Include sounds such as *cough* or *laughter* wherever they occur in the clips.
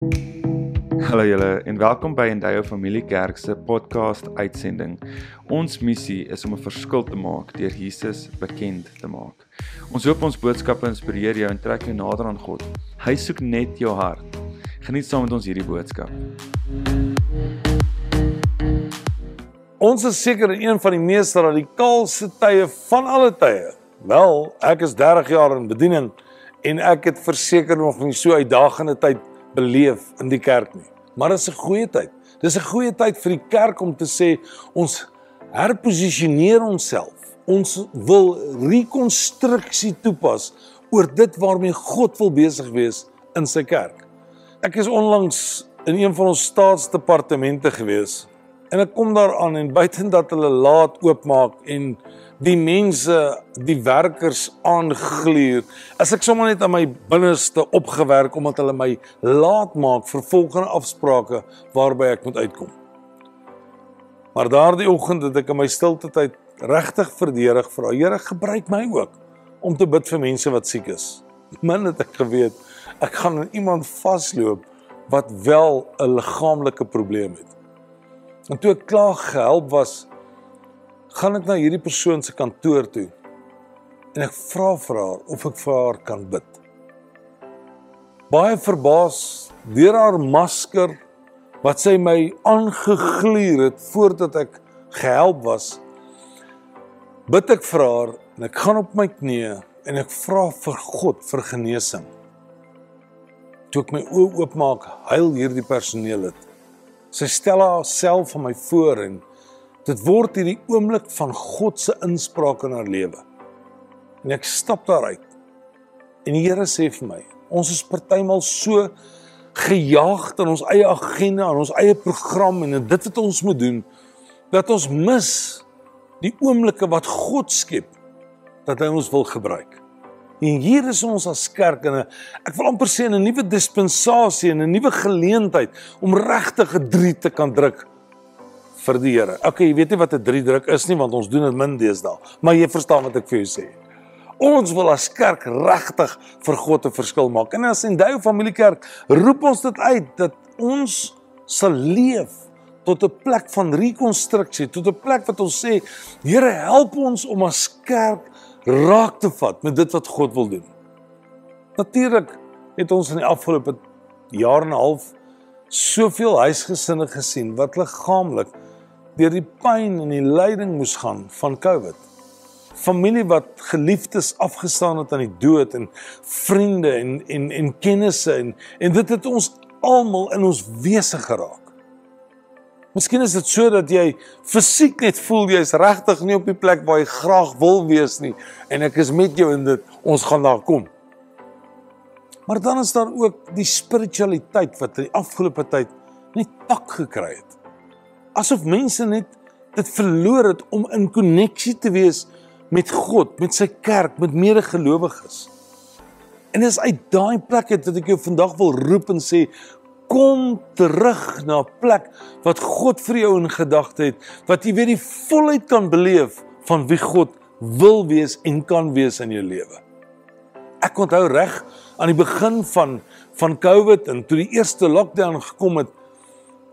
Hallo julle en welkom by Endeavour Familie Kerk se podcast uitsending. Ons missie is om 'n verskil te maak deur Jesus bekend te maak. Ons hoop ons boodskappe inspireer jou en trek jou nader aan God. Hy soek net jou hart. Geniet saam met ons hierdie boodskap. Ons is seker in een van die mees radikaalste tye van alle tye. Wel, ek is 30 jaar in bediening en ek het verseker nog nie so uitdagende tyd beleef in die kerk nie. Maar dit is 'n goeie tyd. Dis 'n goeie tyd vir die kerk om te sê ons herposisioneer onsself. Ons wil rekonstruksie toepas oor dit waarmee God wil besig wees in sy kerk. Ek is onlangs in een van ons staatsdepartemente gewees en ek kom daar aan en buiten dat hulle laat oopmaak en die mense, die werkers aangluur. As ek sommer net aan my binneste opgewerk omdat hulle my laat maak vir volgende afsprake waarby ek moet uitkom. Maar daardie oggend het ek in my stilte tyd regtig verdedig vra, Here, gebruik my ook om te bid vir mense wat siek is. Min het ek geweet ek gaan aan iemand vasloop wat wel 'n liggaamlike probleem het. En toe ek klaar gehelp was, gaan ek na hierdie persoon se kantoor toe en ek vra vir haar of ek vir haar kan bid. Baie verbaas deur haar masker wat sy my aangegluur het voordat ek gehelp was. Bid ek vir haar en ek gaan op my knieë en ek vra vir God vir genesing. Toe ek my oë oopmaak, huil hierdie personeel dit. Sy stel haarself aan my voor en Dit word hierdie oomblik van God se inspraak in haar lewe. En ek stap daaruit. En die Here sê vir my, ons is partymal so gejaag in ons eie agenda, in ons eie program en in dit wat ons moet doen, dat ons mis die oomblikke wat God skep dat hy ons wil gebruik. En hier is ons as kerk in 'n ek wil amper sê 'n nuwe dispensasie en 'n nuwe geleentheid om regtig 'n 3 te kan druk vir die Here. Okay, jy weet nie wat 'n drie druk is nie want ons doen dit min deesdae, maar jy verstaan wat ek vir jou sê. Ons wil as kerk regtig vir God 'n verskil maak. En as Endeavour Familiekerk roep ons dit uit dat ons sal leef tot 'n plek van rekonstruksie, tot 'n plek wat ons sê, Here, help ons om as kerk raak te vat met dit wat God wil doen. Natuurlik het ons in die afgelope jaar en 'n half soveel huisgesinne gesien wat liggaamlik deur die pyn en die lyding moes gaan van COVID. Familie wat geliefdes afgestaan het aan die dood en vriende en en en kennisse en en dit het ons almal in ons wese geraak. Miskien is dit so dat jy fisiek net voel jy's regtig nie op die plek waar jy graag wil wees nie en ek is met jou in dit ons gaan daar kom. Maar dan is daar ook die spiritualiteit wat in die afgelope tyd net tak gekry het asof mense net dit verloor het om in koneksie te wees met God, met sy kerk, met medegelowiges. En dis uit daai plek het dat ek jou vandag wil roep en sê kom terug na 'n plek wat God vir jou in gedagte het, wat jy weer die volheid kan beleef van wie God wil wees en kan wees in jou lewe. Ek onthou reg aan die begin van van COVID en toe die eerste lockdown gekom het,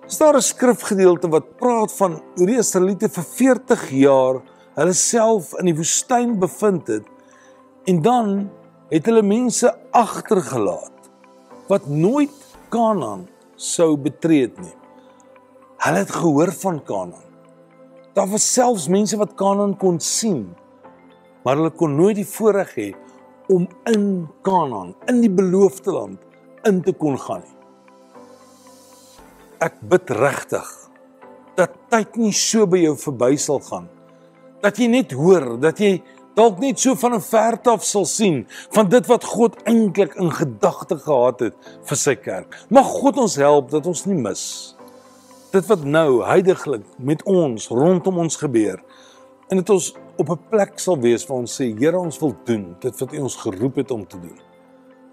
Is daar 'n skrifgedeelte wat praat van hoe die Israeliete vir 40 jaar hulle self in die woestyn bevind het en dan het hulle mense agtergelaat wat nooit Kanaan sou betree het nie. Hulle het gehoor van Kanaan. Daar was selfs mense wat Kanaan kon sien, maar hulle kon nooit die voorreg hê om in Kanaan, in die beloofde land in te kon gaan nie ek bid regtig dat tyd nie so by jou verby sal gaan dat jy net hoor dat jy dalk net so van 'n verte af sal sien van dit wat God eintlik in gedagte gehad het vir sy kerk. Mag God ons help dat ons nie mis dit wat nou heidaglik met ons rondom ons gebeur en dit ons op 'n plek sal wees waar ons sê Here ons wil doen dit wat U ons geroep het om te doen.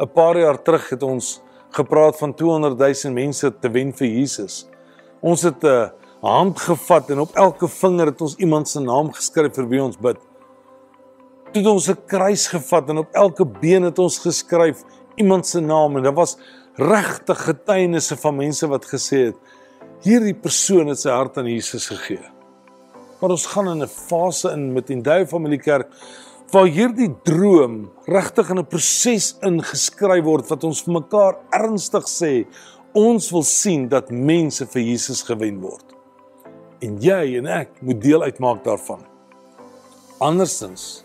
'n Paar jaar terug het ons gepraat van 200 000 mense te wen vir Jesus. Ons het 'n hand gevat en op elke vinger het ons iemand se naam geskryf vir wie ons bid. Toe ons 'n kruis gevat en op elke been het ons geskryf iemand se naam en dit was regte getuienisse van mense wat gesê het hierdie persoon het sy hart aan Jesus gegee. Maar ons gaan in 'n fase in met die Duie Familie Kerk waar hierdie droom regtig in 'n proses ingeskryf word wat ons vir mekaar ernstig sê ons wil sien dat mense vir Jesus gewen word. En jy en ek moet deel uitmaak daarvan. Andersins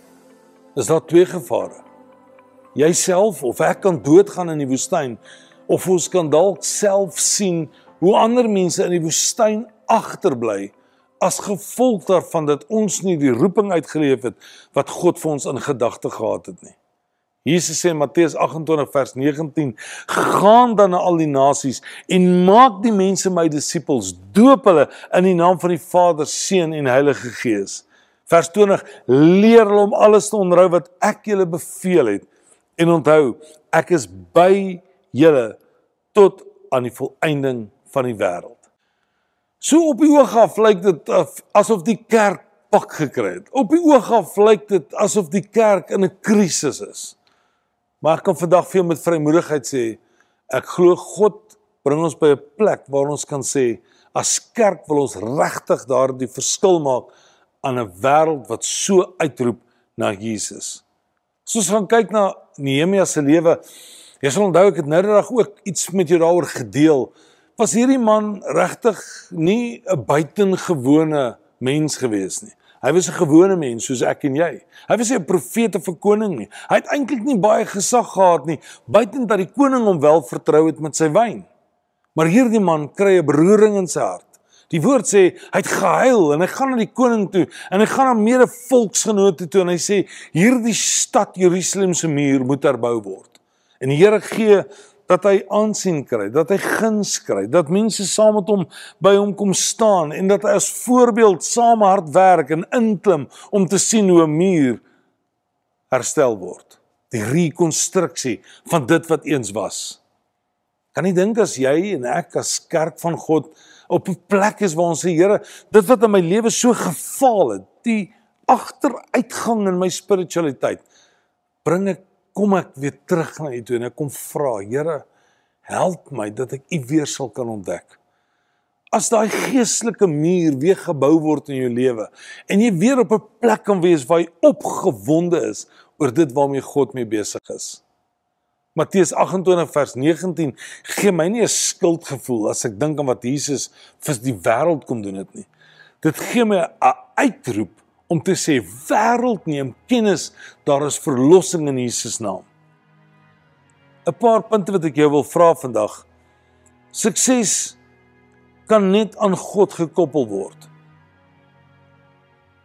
is daar twee gevare. Jouself of ek kan doodgaan in die woestyn of ons kan dalk self sien hoe ander mense in die woestyn agterbly as gevolg daarvan dat ons nie die roeping uitgeleef het wat God vir ons in gedagte gehad het nie. Jesus sê in Matteus 28 vers 19: "Gaan dan na al die nasies en maak die mense my disippels, doop hulle in die naam van die Vader, Seun en Heilige Gees." Vers 20: "Leer hulle om alles te onthou wat ek julle beveel het en onthou, ek is by julle tot aan die volëinding van die wêreld. So op die oog af lyk dit asof die kerk pak gekry het. Op die oog af lyk dit asof die kerk in 'n krisis is. Maar ek kan vandag vir jou met vrymoedigheid sê, ek glo God bring ons by 'n plek waar ons kan sê as kerk wil ons regtig daardie verskil maak aan 'n wêreld wat so uitroep na Jesus. Soos gaan kyk na Nehemia se lewe, Jy sal onthou ek het nou net ook iets met jou daaroor gedeel. Was hierdie man regtig nie 'n buitengewone mens gewees nie? Hy was 'n gewone mens soos ek en jy. Hy was nie 'n profeet of 'n koning nie. Hy het eintlik nie baie gesag gehad nie, buiten dat die koning hom wel vertrou het met sy wyn. Maar hierdie man kry 'n beroering in sy hart. Die woord sê hy het gehuil en hy gaan na die koning toe en hy gaan na mede volksgenote toe en hy sê hierdie stad Jerusalem se muur moet herbou word. En die Here gee dat hy aansien kry, dat hy guns kry, dat mense saam met hom by hom kom staan en dat hy as voorbeeld saam hard werk en inklim om te sien hoe 'n muur herstel word. Die rekonstruksie van dit wat eens was. Kan nie dink as jy en ek as kerk van God op 'n plek is waar ons sê Here, dit wat in my lewe so gefaal het, die agteruitgang in my spiritualiteit, bring ek kom ek weer terug na U toe en ek kom vra, Here, help my dat ek U weer sal kan ontdek. As daai geestelike muur weer gebou word in jou lewe en jy weer op 'n plek kan wees waar jy opgewonde is oor dit waarmee God mee besig is. Matteus 28 vers 19 gee my nie 'n skuldgevoel as ek dink aan wat Jesus vir die wêreld kom doen het nie. Dit gee my 'n uitroep om te sê wêreld neem kennis daar is verlossing in Jesus naam. 'n Paar punte wat ek jou wil vra vandag. Sukses kan net aan God gekoppel word.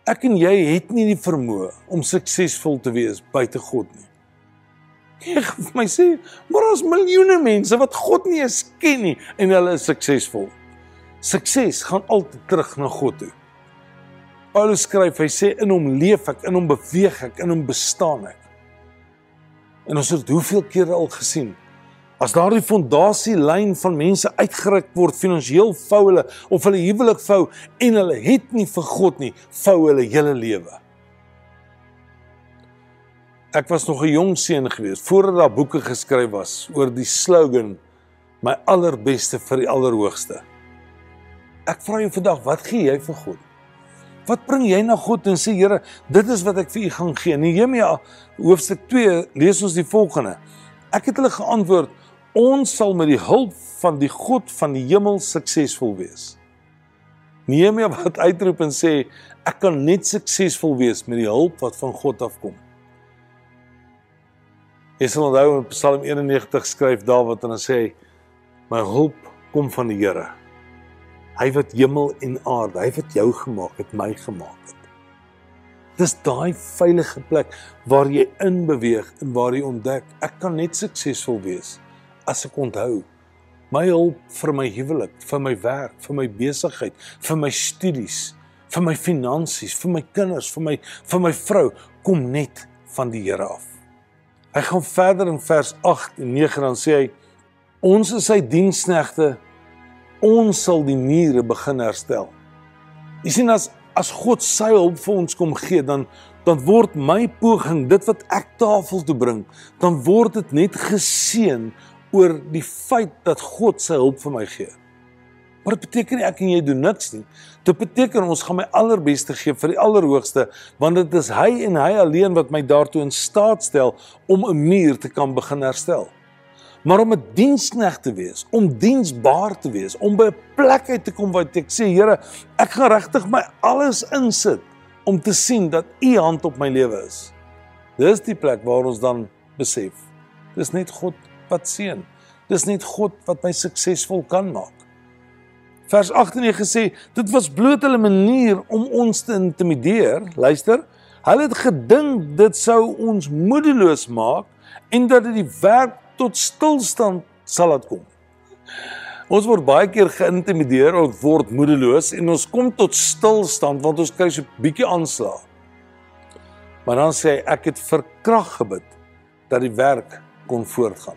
Ek en jy het nie die vermoë om suksesvol te wees buite God nie. Ek vir my sê, maar ons miljoene mense wat God nie eens ken nie en hulle is suksesvol. Sukses gaan altyd terug na God toe. Paulus skryf, hy sê in hom leef ek, in hom beweeg ek, in hom bestaan ek. En ons het hoeveel kere al gesien as daardie fondasielyn van mense uitgeruk word finansiëel vou hulle of hulle huwelik vou en hulle het nie vir God nie, vou hulle hele lewe. Ek was nog 'n jong seun gewees voordat daar boeke geskryf was oor die slogan my allerbeste vir die allerhoogste. Ek vra jou vandag, wat gee jy vir God? Wat bring jy na God en sê Here, dit is wat ek vir u gaan gee. Nehemia hoofstuk 2 lees ons die volgende. Ek het hulle geantwoord: Ons sal met die hulp van die God van die hemel suksesvol wees. Nehemia *laughs* wat uitroep en sê ek kan net suksesvol wees met die hulp wat van God afkom. Jy sal onthou in Psalm 91 skryf Dawid en hy sê my hulp kom van die Here. Hy wat hemel en aarde, hy wat jou gemaak het, my gemaak het. Dis daai veilige plek waar jy in beweeg en waar jy ontdek ek kan net suksesvol wees as ek onthou my hulp vir my huwelik, vir my werk, vir my besigheid, vir my studies, vir my finansies, vir my kinders, vir my vir my vrou kom net van die Here af. Hy gaan verder in vers 8 en 9 dan sê hy ons is sy diensknegte ons sal die mure begin herstel. Jy sien as as God sy hulp vir ons kom gee, dan dan word my poging, dit wat ek tafel toe bring, dan word dit net geseën oor die feit dat God sy hulp vir my gee. Maar dit beteken nie ek en jy doen niks nie. Dit beteken ons gaan my allerbeste gee vir die Allerhoogste, want dit is hy en hy alleen wat my daartoe in staat stel om 'n muur te kan begin herstel. Maar om 'n diensknegt te wees, om diensbaar te wees, om by 'n plek uit te kom waar ek sê, Here, ek gaan regtig my alles insit om te sien dat U hand op my lewe is. Dis die plek waar ons dan besef. Dis net God wat seën. Dis net God wat my suksesvol kan maak. Vers 18 gesê, dit was bloot hulle manier om ons te intimideer. Luister, hulle het gedink dit sou ons moedeloos maak en dat dit die werk tot stilstand sal laat kom. Ons word baie keer geïntimideer of word moedeloos en ons kom tot stilstand want ons kry so 'n bietjie aanslag. Maar dan sê hy ek het vir krag gebid dat die werk kon voortgaan.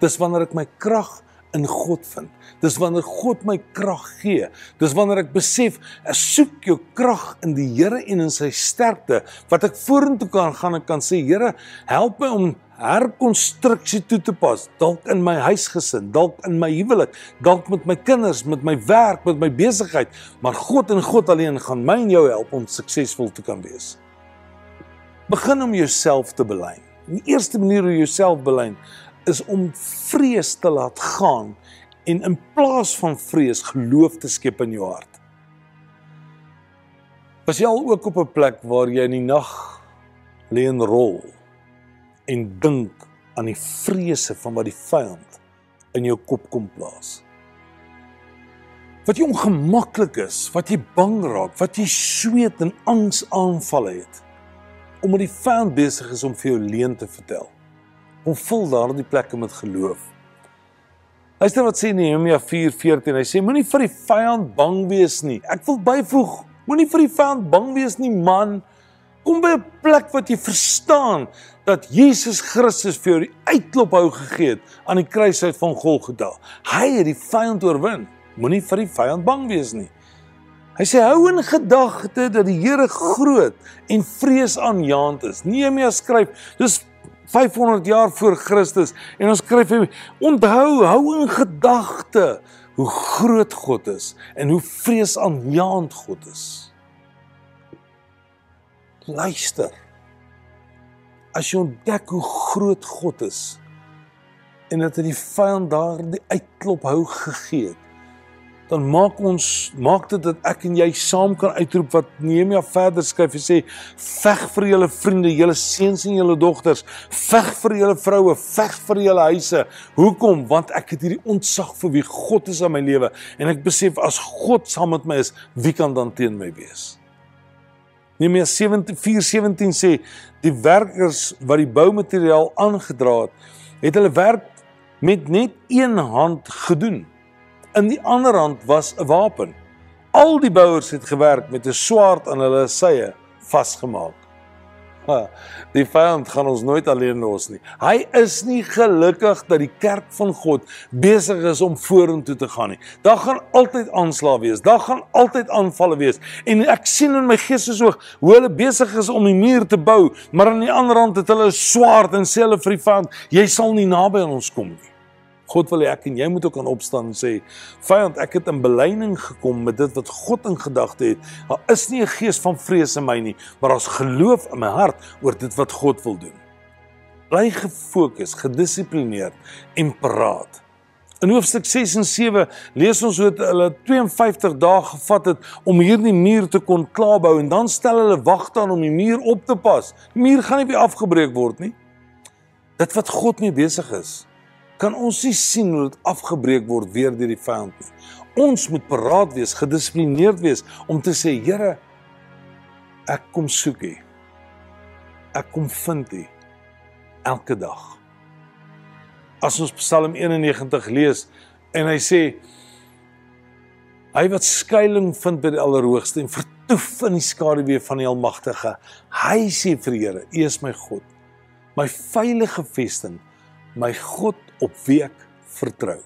Dis wanneer ek my krag in God vind. Dis wanneer God my krag gee. Dis wanneer ek besef ek soek jou krag in die Here en in sy sterkte wat ek vorentoe kan gaan en kan sê Here, help my om herkonstruksie toe te pas, dalk in my huisgesin, dalk in my huwelik, dalk met my kinders, met my werk, met my besigheid, maar God en God alleen gaan my en jou help om suksesvol te kan wees. Begin om jouself te belyn. Die eerste manier hoe jy jouself belyn is om vrees te laat gaan en in plaas van vrees geloof te skep in jou hart. Was jy al ook op 'n plek waar jy in die nag lê en rol en dink aan die vrese van wat die vyand in jou kop kom plaas? Wat jy ongemaklik is, wat jy bang raak, wat jy sweet en angs aanvalle het omdat die vyand besig is om vir jou leuen te vertel om vul daardie plekke met geloof. Luister wat sê Nehemia 4:14. Hy sê moenie vir die vyand bang wees nie. Ek wil byvoeg, moenie vir die vyand bang wees nie, man. Kom by 'n plek wat jy verstaan dat Jesus Christus vir jou die uitklop hou gegee het aan die kruishout van Golgotha. Hy het die vyand oorwin. Moenie vir die vyand bang wees nie. Hy sê hou in gedagte dat die Here groot en vreesaanjaend is. Nehemia skryf, dis 500 jaar voor Christus en ons skryf hy onthou hou in gedagte hoe groot God is en hoe vreesaanjaend God is. Luister. As jy ontdek hoe groot God is en dat hy die vyand daar die uitklop hou gegee het dan maak ons maak dit dat ek en jy saam kan uitroep wat Nehemia verder skryf en sê veg vir julle vriende, julle seuns en julle dogters, veg vir julle vroue, veg vir julle huise. Hoekom? Want ek het hierdie ontzag vir wie God is in my lewe en ek besef as God saam met my is, wie kan dan teen my wees? Nehemia 4:17 sê die werkers wat die boumateriaal aangedra het, het hulle werk met net een hand gedoen in die ander hand was 'n wapen. Al die bouers het gewerk met 'n swaard aan hulle sye vasgemaak. Die vyand gaan ons nooit alleen los nie. Hy is nie gelukkig dat die kerk van God besig is om vorentoe te gaan nie. Daar gaan altyd aanslae wees. Daar gaan altyd aanvalle wees. En ek sien in my gees so hoe hulle besig is om die muur te bou, maar aan die ander hand het hulle 'n swaard en sê hulle vir die vyand, jy sal nie naby aan ons kom nie. God wil hê ek en jy moet ook aan opstaan en sê, vyand, ek het in belyning gekom met dit wat God in gedagte het. Daar is nie 'n gees van vrees in my nie, maar daar's geloof in my hart oor dit wat God wil doen. Bly gefokus, gedissiplineerd en paraat. In hoofstuk 6 en 7 lees ons hoe hulle 52 dae gevat het om hierdie muur te kon klaarbou en dan stel hulle wagte aan om die muur op te pas. Die muur gaan nie weer afgebreek word nie. Dit wat God mee besig is kan ons nie sien hoe dit afgebreek word weer deur die vyand nie. Ons moet paraat wees, gedissiplineerd wees om te sê, Here, ek kom soek U. Ek kom vind U elke dag. As ons Psalm 91 lees en hy sê hy wat skuilings vind by die Allerhoogste en vertoef in die skaduwee van die Almagtige, hy sê vir die Here, U is my God, my veilige vesting, my God op wie ek vertrou.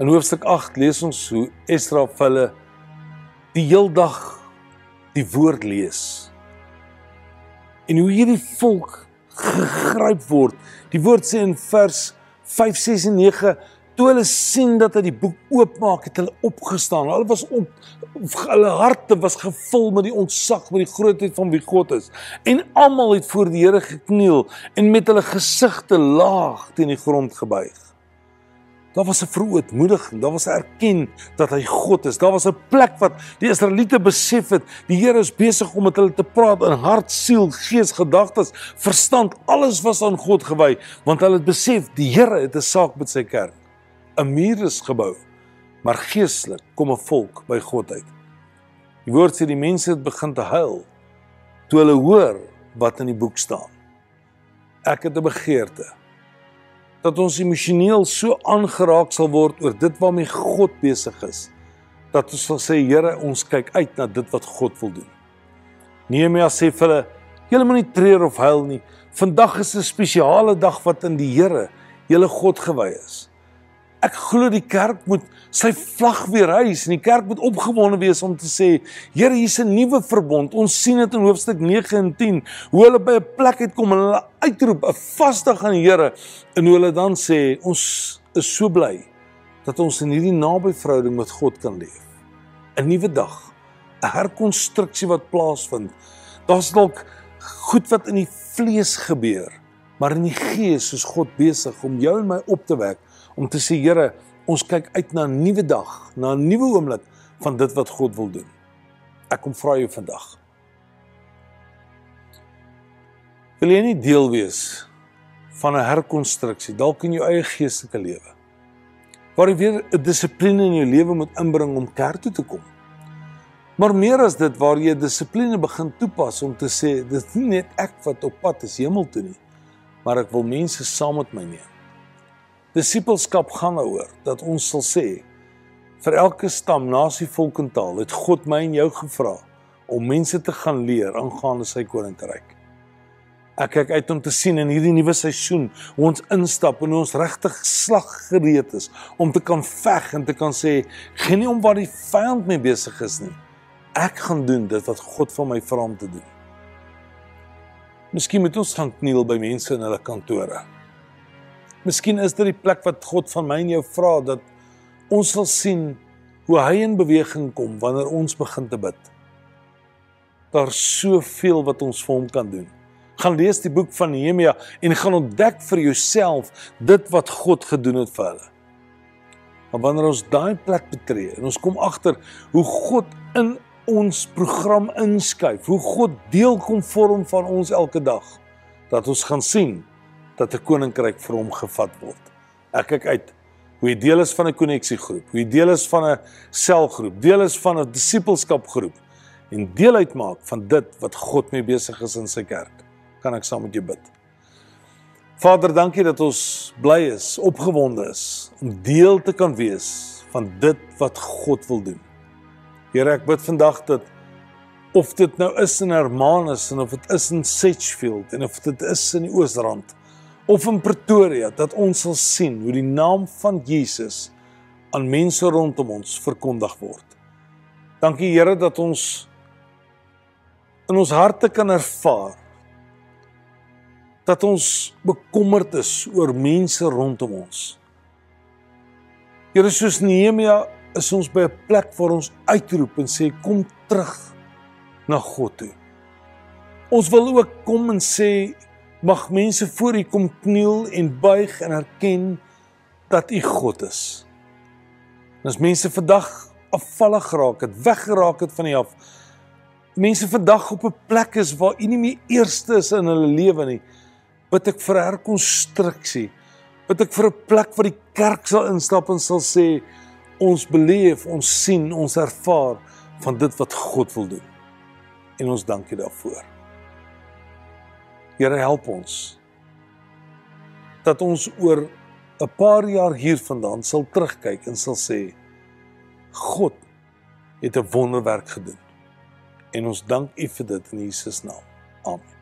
In hoofstuk 8 lees ons hoe Esdra vir hulle die heeldag die woord lees. En hoe hierdie volk gegryp word. Die woord sê in vers 5, 6 en 9 toe hulle sien dat hy die boek oopmaak, het hulle opgestaan. Hulle was op hulle harte was gevul met die ontzag met die grootheid van wie God is. En almal het voor die Here gekniel en met hulle gesigte laag teen die grond gebuig. Daar was 'n verootmoediging, daar was 'n erken dat hy God is. Daar was 'n plek wat die Israeliete besef het, die Here is besig om met hulle te praat in hart, siel, gees, gedagtes, verstand, alles was aan God gewy, want hulle het besef die Here het 'n saak met sy kerk. 'n Muur is gebou, maar geestelik kom 'n volk by God uit. Die woord sê die mense het begin te huil toe hulle hoor wat in die boek staan. Ek het 'n begeerte dat ons emosioneel so aangeraak sal word oor dit waarmee God besig is dat ons sal sê Here ons kyk uit na dit wat God wil doen. Nehemia sê vir hulle julle moenie treur of huil nie. Vandag is 'n spesiale dag wat in die Here, julle God gewy is. Ek glo die kerk moet sy vlag weer hys en die kerk moet opgewonde wees om te sê Here hier's 'n nuwe verbond. Ons sien dit in hoofstuk 9 en 10 hoe hulle by 'n plek uitkom en hulle uitroep 'n vasdag aan die Here en hoe hulle dan sê ons is so bly dat ons in hierdie naby verhouding met God kan leef. 'n Nuwe dag, 'n herkonstruksie wat plaasvind. Daar's dalk goed wat in die vlees gebeur, maar in die gees is God besig om jou en my op te wek om te sê Here, ons kyk uit na 'n nuwe dag, na 'n nuwe oomblik van dit wat God wil doen. Ek kom vra jou vandag. Wil jy nie deel wees van 'n herkonstruksie dalk in jou eie geestelike lewe? Waar jy weer 'n dissipline in jou lewe moet inbring om kerk toe te kom. Maar meer as dit waar jy dissipline begin toepas om te sê dis nie net ek wat op pad is hemel toe nie, maar ek wil mense saam met my neem. Disipelskap gaan daaroor dat ons sal sê vir elke stam, nasie, volk en taal het God my en jou gevra om mense te gaan leer aangaande sy koninkryk. Ek kyk uit om te sien in hierdie nuwe seisoen hoe ons instap en hoe ons regtig slaggereed is om te kan veg en te kan sê geen nie om wat die vyand mee besig is nie. Ek gaan doen dit wat God van my vra om te doen. Miskien moet ons gaan kniel by mense in hulle kantore. Miskien is dit die plek wat God van my en jou vra dat ons sal sien hoe hy in beweging kom wanneer ons begin te bid. Daar's soveel wat ons vir hom kan doen. Gaan lees die boek van Nehemia en gaan ontdek vir jouself dit wat God gedoen het vir hulle. Maar wanneer ons daai plek betree en ons kom agter hoe God in ons program inskuif, hoe God deel kom vorm van ons elke dag, dat ons gaan sien dat 'n koninkryk vir hom gevat word. Ek kyk uit hoe jy deel is van 'n koneksiegroep, hoe jy deel is van 'n selgroep, deel is van 'n disippelskapgroep en deel uitmaak van dit wat God mee besig is in sy kerk. Kan ek saam met jou bid? Vader, dankie dat ons bly is, opgewonde is om deel te kan wees van dit wat God wil doen. Here, ek bid vandag dat of dit nou is in Hermanus en of dit is in Sedgefield en of dit is in die Oosrand of in Pretoria dat ons sal sien hoe die naam van Jesus aan mense rondom ons verkondig word. Dankie Here dat ons in ons harte kan ervaar dat ons bekommerd is oor mense rondom ons. Here soos Nehemia is ons by 'n plek waar ons uitroep en sê kom terug na God toe. Ons wil ook kom en sê mag mense voor U kom kniel en buig en erken dat U God is. En as mense vandag afvallig geraak het, weggeraak het van U af, mense vandag op 'n plek is waar U nie meer eerste is in hulle lewe nie, bid ek vir herkonstruksie. Bid ek vir 'n plek waar die kerk sal instap en sal sê ons beleef, ons sien, ons ervaar van dit wat God wil doen. En ons dankie daarvoor. Here help ons dat ons oor 'n paar jaar hiervandaan sal terugkyk en sal sê God het 'n wonderwerk gedoen. En ons dank U vir dit in Jesus naam. Amen.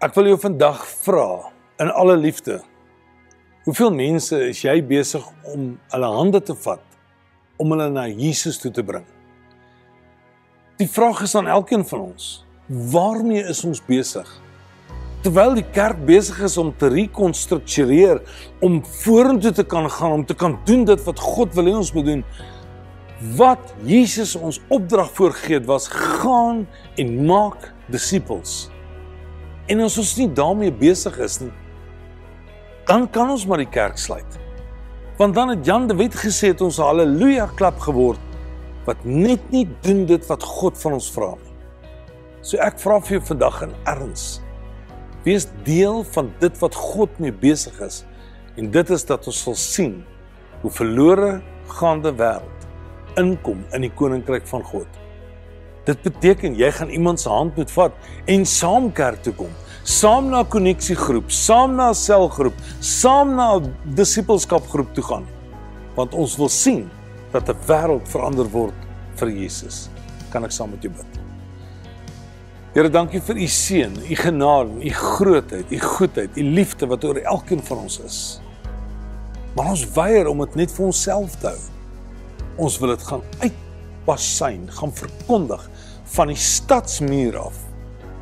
Ek wil jou vandag vra in alle liefde. Hoeveel mense is jy besig om hulle hande te vat om hulle na Jesus toe te bring? Die vraag is aan elkeen van ons: waarmee is ons besig? Terwyl die kerk besig is om te rekonstruktureer, om vorentoe te kan gaan, om te kan doen dit wat God wil hê ons moet doen, wat Jesus ons opdrag voorgegee het was: gaan en maak disippels. En as ons nie daarmee besig is nie, dan kan ons maar die kerk sluit. Want dan het Jan de Wet gesê het ons haleluja klap geword wat net nie doen dit wat God van ons vra nie. So ek vra vir jou vandag in erns. Wees deel van dit wat God mee besig is en dit is dat ons sal sien hoe verlore gaande wêreld inkom in die koninkryk van God. Dit beteken jy gaan iemand se hand moet vat en saam kerk toe kom saam na 'n koneksiegroep, saam na 'n selgroep, saam na 'n disippelskapgroep toe gaan. Want ons wil sien dat 'n wêreld verander word vir Jesus. Kan ek saam met jou bid? Here, dankie vir u seën, u genade, u grootheid, u goedheid, u liefde wat oor elkeen van ons is. Maar ons weier om dit net vir onsself te hou. Ons wil dit gaan uitpasyn, gaan verkondig van die stadsmuur af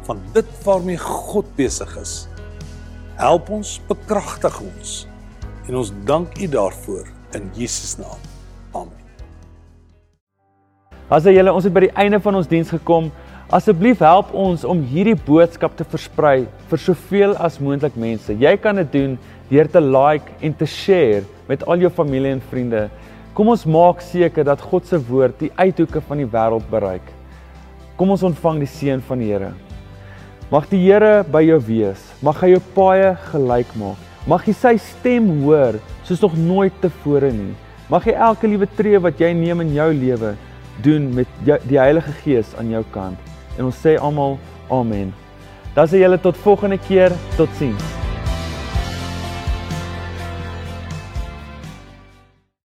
van dit waarmee God besig is. Help ons, bekragtig ons. En ons dank U daarvoor in Jesus naam. Amen. As jy ons het by die einde van ons diens gekom, asseblief help ons om hierdie boodskap te versprei vir soveel as moontlik mense. Jy kan dit doen deur te like en te share met al jou familie en vriende. Kom ons maak seker dat God se woord die uithoeke van die wêreld bereik. Kom ons ontvang die seën van die Here. Mag die Here by jou wees. Mag hy jou paaie gelyk maak. Mag jy sy stem hoor soos nog nooit tevore nie. Mag jy elke liewe tree wat jy neem in jou lewe doen met die Heilige Gees aan jou kant. En ons sê almal amen. Dan sê julle tot volgende keer. Totsiens.